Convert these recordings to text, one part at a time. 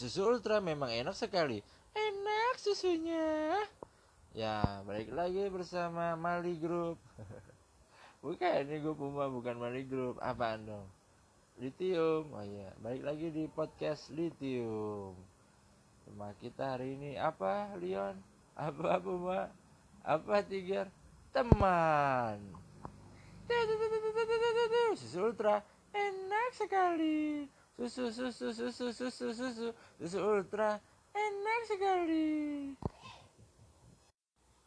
susu ultra memang enak sekali enak susunya ya balik lagi bersama Mali Group bukan ini gue Puma bukan Mali Group apaan dong Lithium oh iya balik lagi di podcast Lithium tema kita hari ini apa Leon apa Puma apa Tiger teman susu ultra enak sekali susu susu susu susu susu susu ultra enak sekali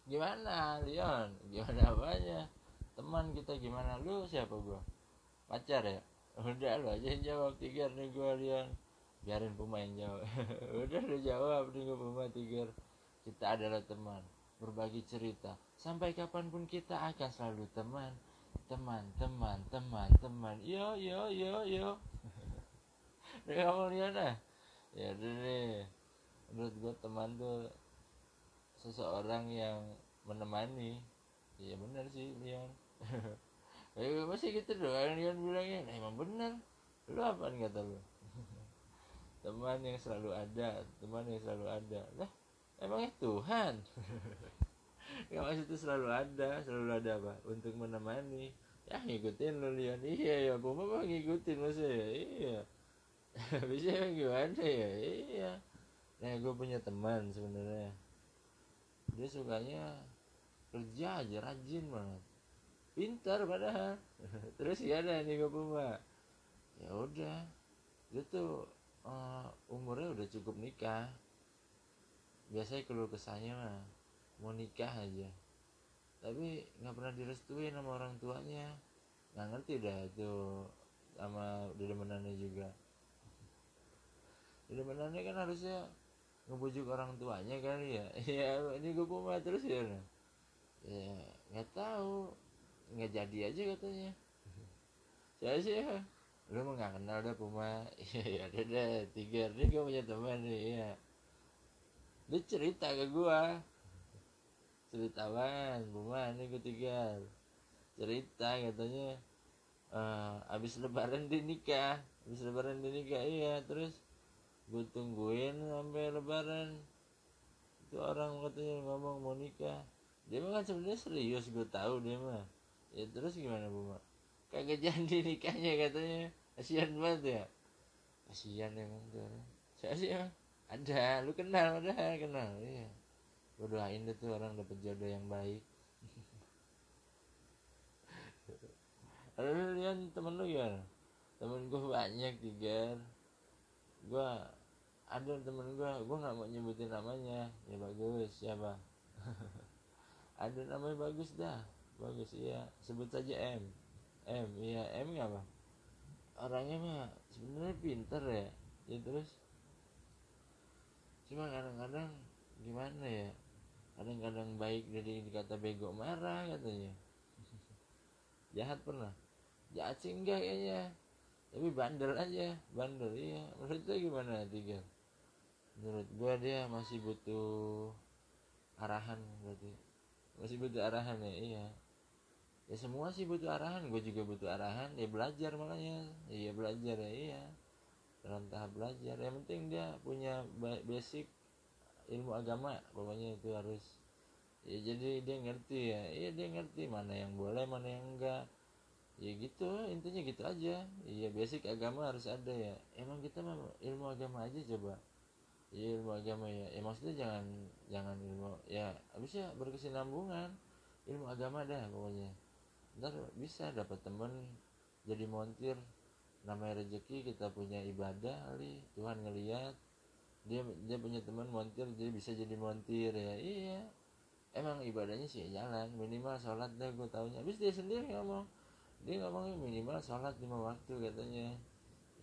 gimana Leon gimana apanya teman kita gimana lu siapa gua pacar ya udah lu aja yang jawab tiga nih gua Leon biarin pemain jawab udah lu jawab nih gua pemain tiga kita adalah teman berbagi cerita sampai kapan pun kita akan selalu teman teman teman teman teman yo yo yo yo Kamu lihat dah ya nih menurut gue teman tuh seseorang yang menemani. Iya benar sih Leon. Ya masih gitu doang Leon bilangnya nah, emang benar. Lu apa kata lu? Teman yang selalu ada teman yang selalu ada. Lah emangnya Tuhan? Ya maksud itu selalu ada selalu ada apa? Untuk menemani. Ya ngikutin lu Leon. Iya ya gue mah ngikutin maksudnya iya bisa gimana ya? Iya. Nah gue punya teman sebenarnya. Dia sukanya kerja aja rajin banget. Pintar padahal. Terus ya ada nih gue punya ya udah. Dia tuh uh, umurnya udah cukup nikah. Biasanya keluar kesanya mah mau nikah aja. Tapi nggak pernah direstuin sama orang tuanya. Nggak ngerti dah itu sama dedemenannya juga dedemenannya kan harusnya ngebujuk orang tuanya kali ya. Ya ini gue puma terus ya ya nggak tahu. Nggak jadi aja katanya. Saya sih ya lu mah nggak kenal dah puma. Iya ya udah deh tiga ini gue punya teman nih ya. Dia cerita ke gue ceritawan puma ini gue tiga cerita katanya uh, abis lebaran dia nikah. Abis lebaran dia nikah iya terus gue tungguin sampai lebaran. Itu orang katanya ngomong mau nikah. Dia mah kan sebenarnya serius gue tahu dia mah. Ya terus gimana bu mak kagak jadi nikahnya katanya. Kasihan banget ya. Kasihan emang tuh saya sih ada lu kenal ada kenal iya. Gue doain deh tuh orang dapet jodoh yang baik. Lalu lihat temen lu ya temen gue banyak tiga gue ada temen gue gue nggak mau nyebutin namanya. Ya bagus siapa ada namanya bagus dah. Bagus iya. Sebut saja M. M iya. M apa orangnya mah sebenarnya pinter ya. Ya terus? Cuma kadang-kadang gimana ya? Kadang-kadang baik dari dikata bego marah katanya. Jahat pernah? Jahat sih enggak kayaknya tapi bandel aja bandel iya. Menurut gimana tiga menurut gua dia masih butuh arahan berarti. Masih butuh arahan ya iya. Ya semua sih butuh arahan gue juga butuh arahan. Ya belajar makanya iya belajar ya iya. Dalam tahap belajar. Yang penting dia punya basic ilmu agama pokoknya itu harus. Ya jadi dia ngerti ya iya dia ngerti mana yang boleh mana yang enggak ya gitu intinya gitu aja. Iya basic agama harus ada ya. Emang kita mah ilmu agama aja coba. Ya ilmu agama ya. Ya maksudnya jangan jangan ilmu ya habisnya berkesinambungan. Ilmu agama dah pokoknya. Ntar bisa dapat temen jadi montir. Namanya rezeki kita punya ibadah kali. Tuhan ngeliat. Dia dia punya teman montir jadi bisa jadi montir ya. Iya. Emang ibadahnya sih jalan. Minimal sholat dah gue taunya. Habis dia sendiri ngomong dia ngomongnya minimal sholat lima waktu katanya.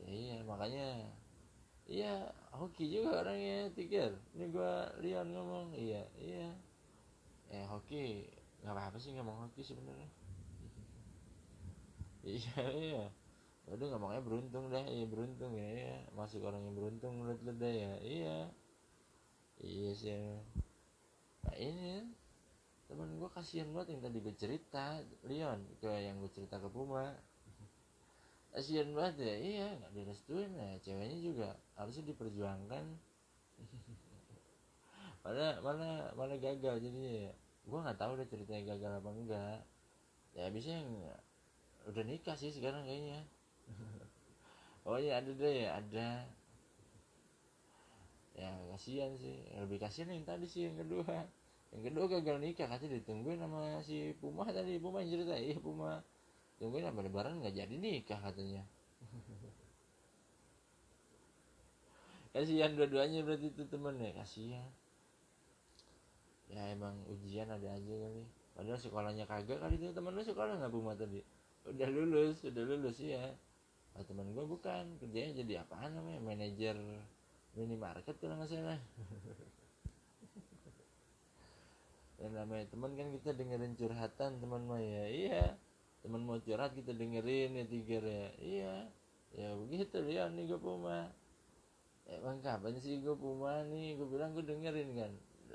Ya iya makanya. Iya hoki juga orangnya tikir ini gua Leon ngomong. Iya iya. Eh hoki. Nggak apa apa sih ngomong hoki sebenarnya. Iya iya. Udah ngomongnya beruntung dah. Iya beruntung ya iya. Masuk orang yang beruntung menurut lu ya. Iya. Iya sih. Nah ini temen gue kasihan banget yang tadi gue cerita Leon ke yang gue cerita ke Puma. Kasihan banget ya iya nggak direstuin ya ceweknya juga harusnya diperjuangkan. Mana mana mana gagal jadinya ya? Gue nggak tahu deh ceritanya gagal apa enggak. Ya bisa yang udah nikah sih sekarang kayaknya. Oh iya ada deh ada. Ya kasihan sih. Lebih kasihan yang tadi sih yang kedua yang kedua gagal nikah. Katanya ditungguin sama si Puma tadi. Puma yang cerita. Iya Puma. Tungguin apa lebaran nggak jadi nikah katanya. Kasihan dua-duanya berarti itu temen ya kasihan. Ya emang ujian ada aja kali. Padahal sekolahnya kagak kali itu. Temen lu sekolah nggak Puma tadi? Udah lulus udah lulus ya oh, teman gue bukan. Kerjanya jadi apaan namanya? Manajer minimarket kalau nggak salah dan namanya teman kan kita dengerin curhatan teman mah ya. Iya. Teman mau curhat kita dengerin ya tiga ya iya. Ya begitu ya nih gue puma. Emang kapan sih gue puma nih? Gue bilang gue dengerin kan.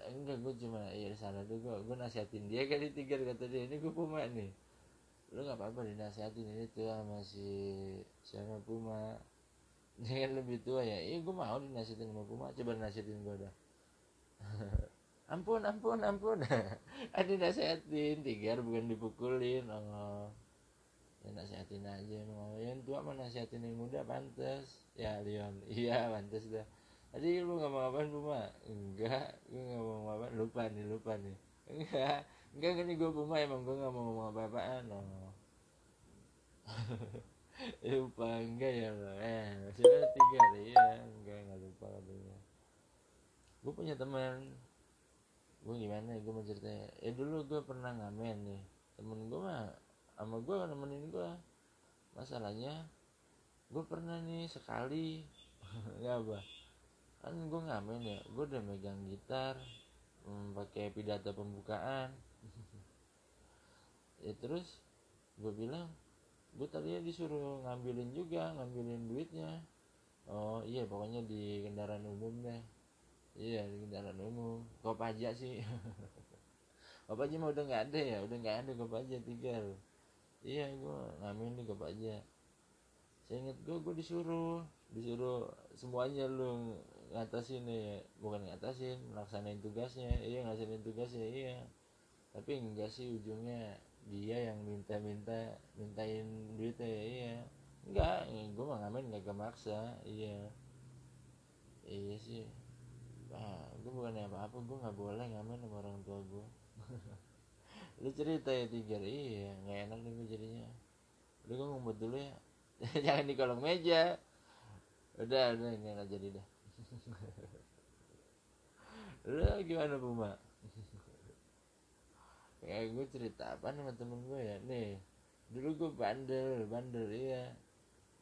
Enggak gue cuma iya salah tuh gue gue nasihatin dia kali tiga kata dia ini gue puma nih. Lu nggak apa-apa dinasihatin ini tuh sama si siapa puma. Dia kan lebih tua ya. Iya gue mau dinasihatin sama puma. Coba nasihatin gue dah ampun ampun ampun. Ada nasihatin tiga bukan dipukulin oh. Ya nasihatin aja mau. Yang tua mah nasihatin yang muda pantas ya Leon. Iya pantas dah. Tadi lu nggak mau apa Puma enggak gue nggak mau apa. Lupa nih lupa nih. Enggak enggak kan gue Puma emang gue nggak mau ngomong apa-apaan oh. Lupa enggak ya lo eh sudah tiga iya enggak nggak lupa katanya. Gue punya teman gue gimana ya gue mau ceritanya? Ya dulu gue pernah ngamen nih. Temen gue mah sama gue kan nemenin gue masalahnya gue pernah nih sekali. Nggak apa. Kan gue ngamen ya gue udah megang gitar hmm, pakai pidato pembukaan. Ya terus gue bilang gue tadinya disuruh ngambilin juga ngambilin duitnya. Oh iya pokoknya di kendaraan umum deh iya di kendaraan umum. Kopaja sih. Kopaja mah udah nggak ada ya udah nggak ada kopaja tinggal. Iya gue ngamen di kopaja saya inget gue gue disuruh disuruh semuanya lu ngatasin ya bukan ngatasin melaksanain tugasnya. Iya ngasihin tugasnya iya. Tapi enggak sih ujungnya dia yang minta-minta mintain duitnya ya iya. Enggak gue mah ngamen nggak maksa iya. Iya sih ah gue bukan apa apa gue nggak boleh ngamen sama orang tua gue lu cerita ya tiga iya nggak enak nih gue jadinya. Udah gue ngumpet dulu ya. Jangan di kolong meja. Udah udah nggak jadi dah. Lu gimana Puma? Kayak gue cerita apa sama temen gue ya? Nih dulu gue bandel bandel iya.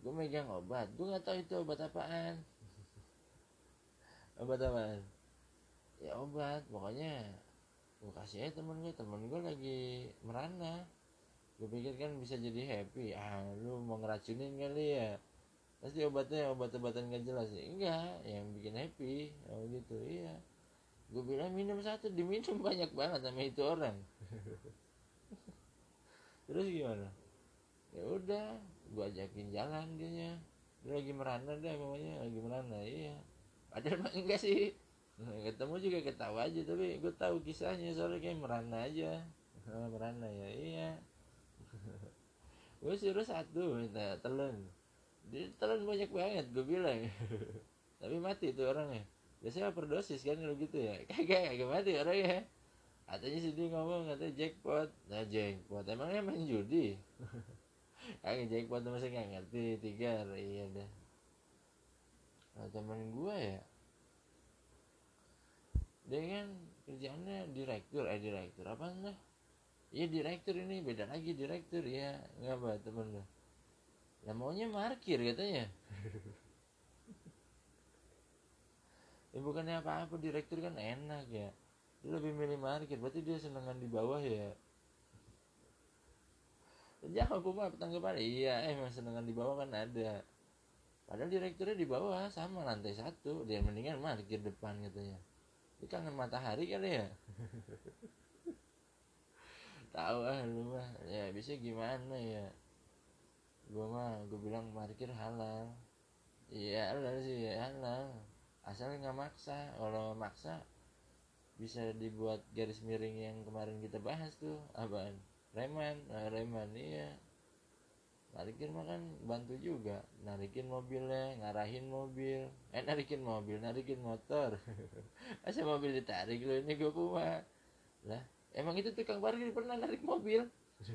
Gue megang obat. Gue nggak tahu itu obat apaan obat apaan ya obat pokoknya gue kasih aja temen gue temen gue lagi merana. Gue pikir kan bisa jadi happy. Ah lu mau ngeracunin kali ya? Pasti obatnya obat-obatan gak jelas ya enggak yang bikin happy. Oh gitu iya. Gue bilang minum satu diminum banyak banget sama itu orang. Terus gimana? Ya udah gue ajakin jalan dia dia lagi merana deh pokoknya lagi merana iya padahal mah enggak sih. Ketemu juga ketawa aja tapi gue tahu kisahnya soalnya kayak merana aja. Merana ya iya. Gue suruh satu minta telan. Dia telan banyak banget gue bilang. Tapi mati tuh orangnya. Biasanya overdosis kan kalau gitu ya. Kagak kagak mati orangnya. Katanya sih dia ngomong katanya jackpot. Nah jackpot emangnya main judi? Kagak jackpot masih nggak ngerti tiga iya dah nah, temen gue ya dia kan kerjaannya direktur eh direktur apa enggak? Iya direktur ini beda lagi direktur ya. Nggak apa temen lo ya maunya markir katanya. Ya bukannya apa-apa direktur kan enak ya. Dia lebih milih market berarti dia senengan di bawah ya. Aku mah tanggapan iya eh emang senengan di bawah kan ada padahal direkturnya di bawah sama lantai satu. Dia mendingan market depan katanya. Dia kangen matahari kali ya? Tahu ah lu mah. Ya bisa gimana ya? Gue mah gue bilang parkir halal. Iya halal sih ya halal. Asal nggak maksa. Kalau maksa bisa dibuat garis miring yang kemarin kita bahas tuh. Apaan? Reman. Nah, reman iya. Parkir mah kan bantu juga narikin mobilnya ngarahin mobil. Eh narikin mobil narikin motor. Masa mobil ditarik lo ini gue puma lah emang itu tukang parkir pernah narik mobil?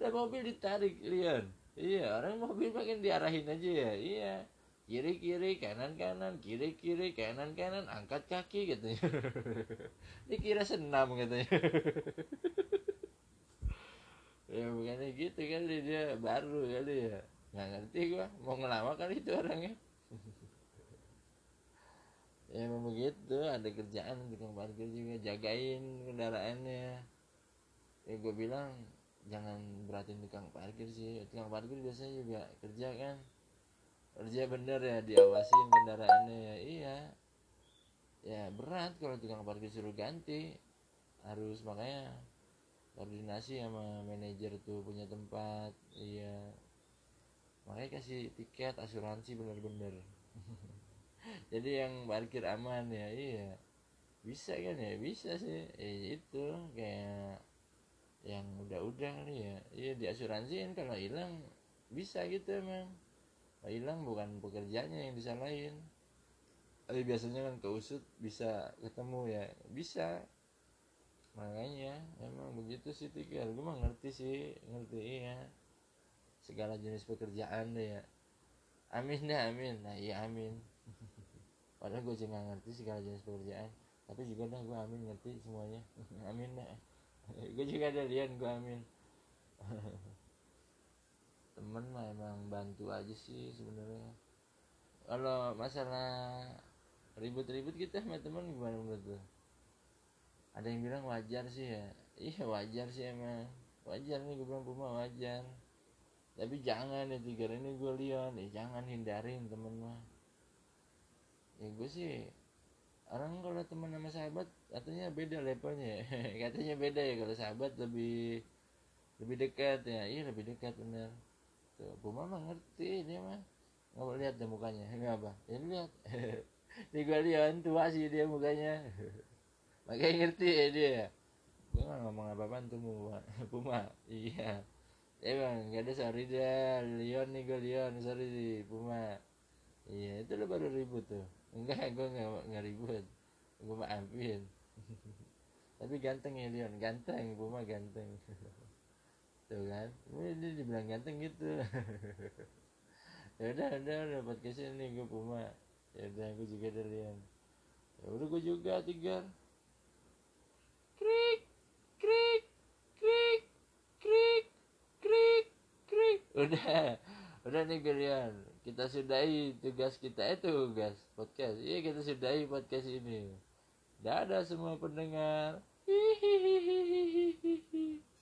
Lah mobil ditarik lian. Iya orang mobil makin diarahin aja ya. Iya. Kiri kiri kanan kanan. Kiri kiri kanan kanan. Angkat kaki gitu dikira senam katanya ya bukannya gitu kali dia baru kali ya. Nggak ngerti gua mau ngelama kali itu orangnya. Ya memang begitu ada kerjaan tukang parkir juga jagain kendaraannya. Ya gue bilang jangan beratin tukang parkir sih. Tukang parkir biasanya juga kerja kan. Kerja bener ya diawasin kendaraannya ya. Iya. Ya berat kalau tukang parkir suruh ganti. Harus makanya koordinasi sama manajer tuh punya tempat iya. Makanya kasih tiket asuransi bener-bener. Jadi yang parkir aman ya iya. Bisa kan ya? Bisa sih. Eh, itu kayak yang udah-udah kali ya. Iya diasuransiin kalau hilang bisa gitu emang. Kalau hilang bukan pekerjaannya yang disalahin. Tapi biasanya kan keusut bisa ketemu ya bisa makanya emang begitu sih tikar gue mah ngerti sih ngerti iya. Segala jenis pekerjaan deh ya. Amin deh amin. Nah iya amin. Padahal gue juga ngerti segala jenis pekerjaan. Tapi juga dah gue amin ngerti semuanya. Amin dah gue juga ada lian gue amin. Temen mah emang bantu aja sih sebenarnya. Kalau masalah ribut-ribut kita sama temen gimana menurut lo ada yang bilang wajar sih ya. Iya wajar sih emang. Wajar nih gue bilang puma wajar. Tapi jangan ya tiga ini gue lihat. Ya jangan hindarin temen mah. Ya gue sih orang kalau teman sama sahabat katanya beda levelnya. Ya. katanya beda ya kalau sahabat lebih lebih dekat ya. Iya lebih dekat bener. Tuh Puma mah ngerti dia mah. Nggak mau lihat deh mukanya. Nggak apa? Ya lihat. Di gue lihat tua sih dia mukanya makanya ngerti ya dia. Gue nggak ngomong apa apa tuh Puma Puma iya. Emang gak ada sorry dia Leon nih gue Leon. Sorry sih Puma iya itu lo baru ribut tuh. Enggak gue nggak nggak ribut. Gue maafin tapi ganteng ya Leon. Ganteng Puma ganteng. Tuh kan? Ini dia dibilang ganteng gitu. Ya udah udah udah podcast ini gue Puma ya udah gue juga dari Leon. Ya udah gue juga tiga udah. Udah nih kalian kita sudahi tugas kita itu tugas podcast. Iya kita sudahi podcast ini. Dadah semua pendengar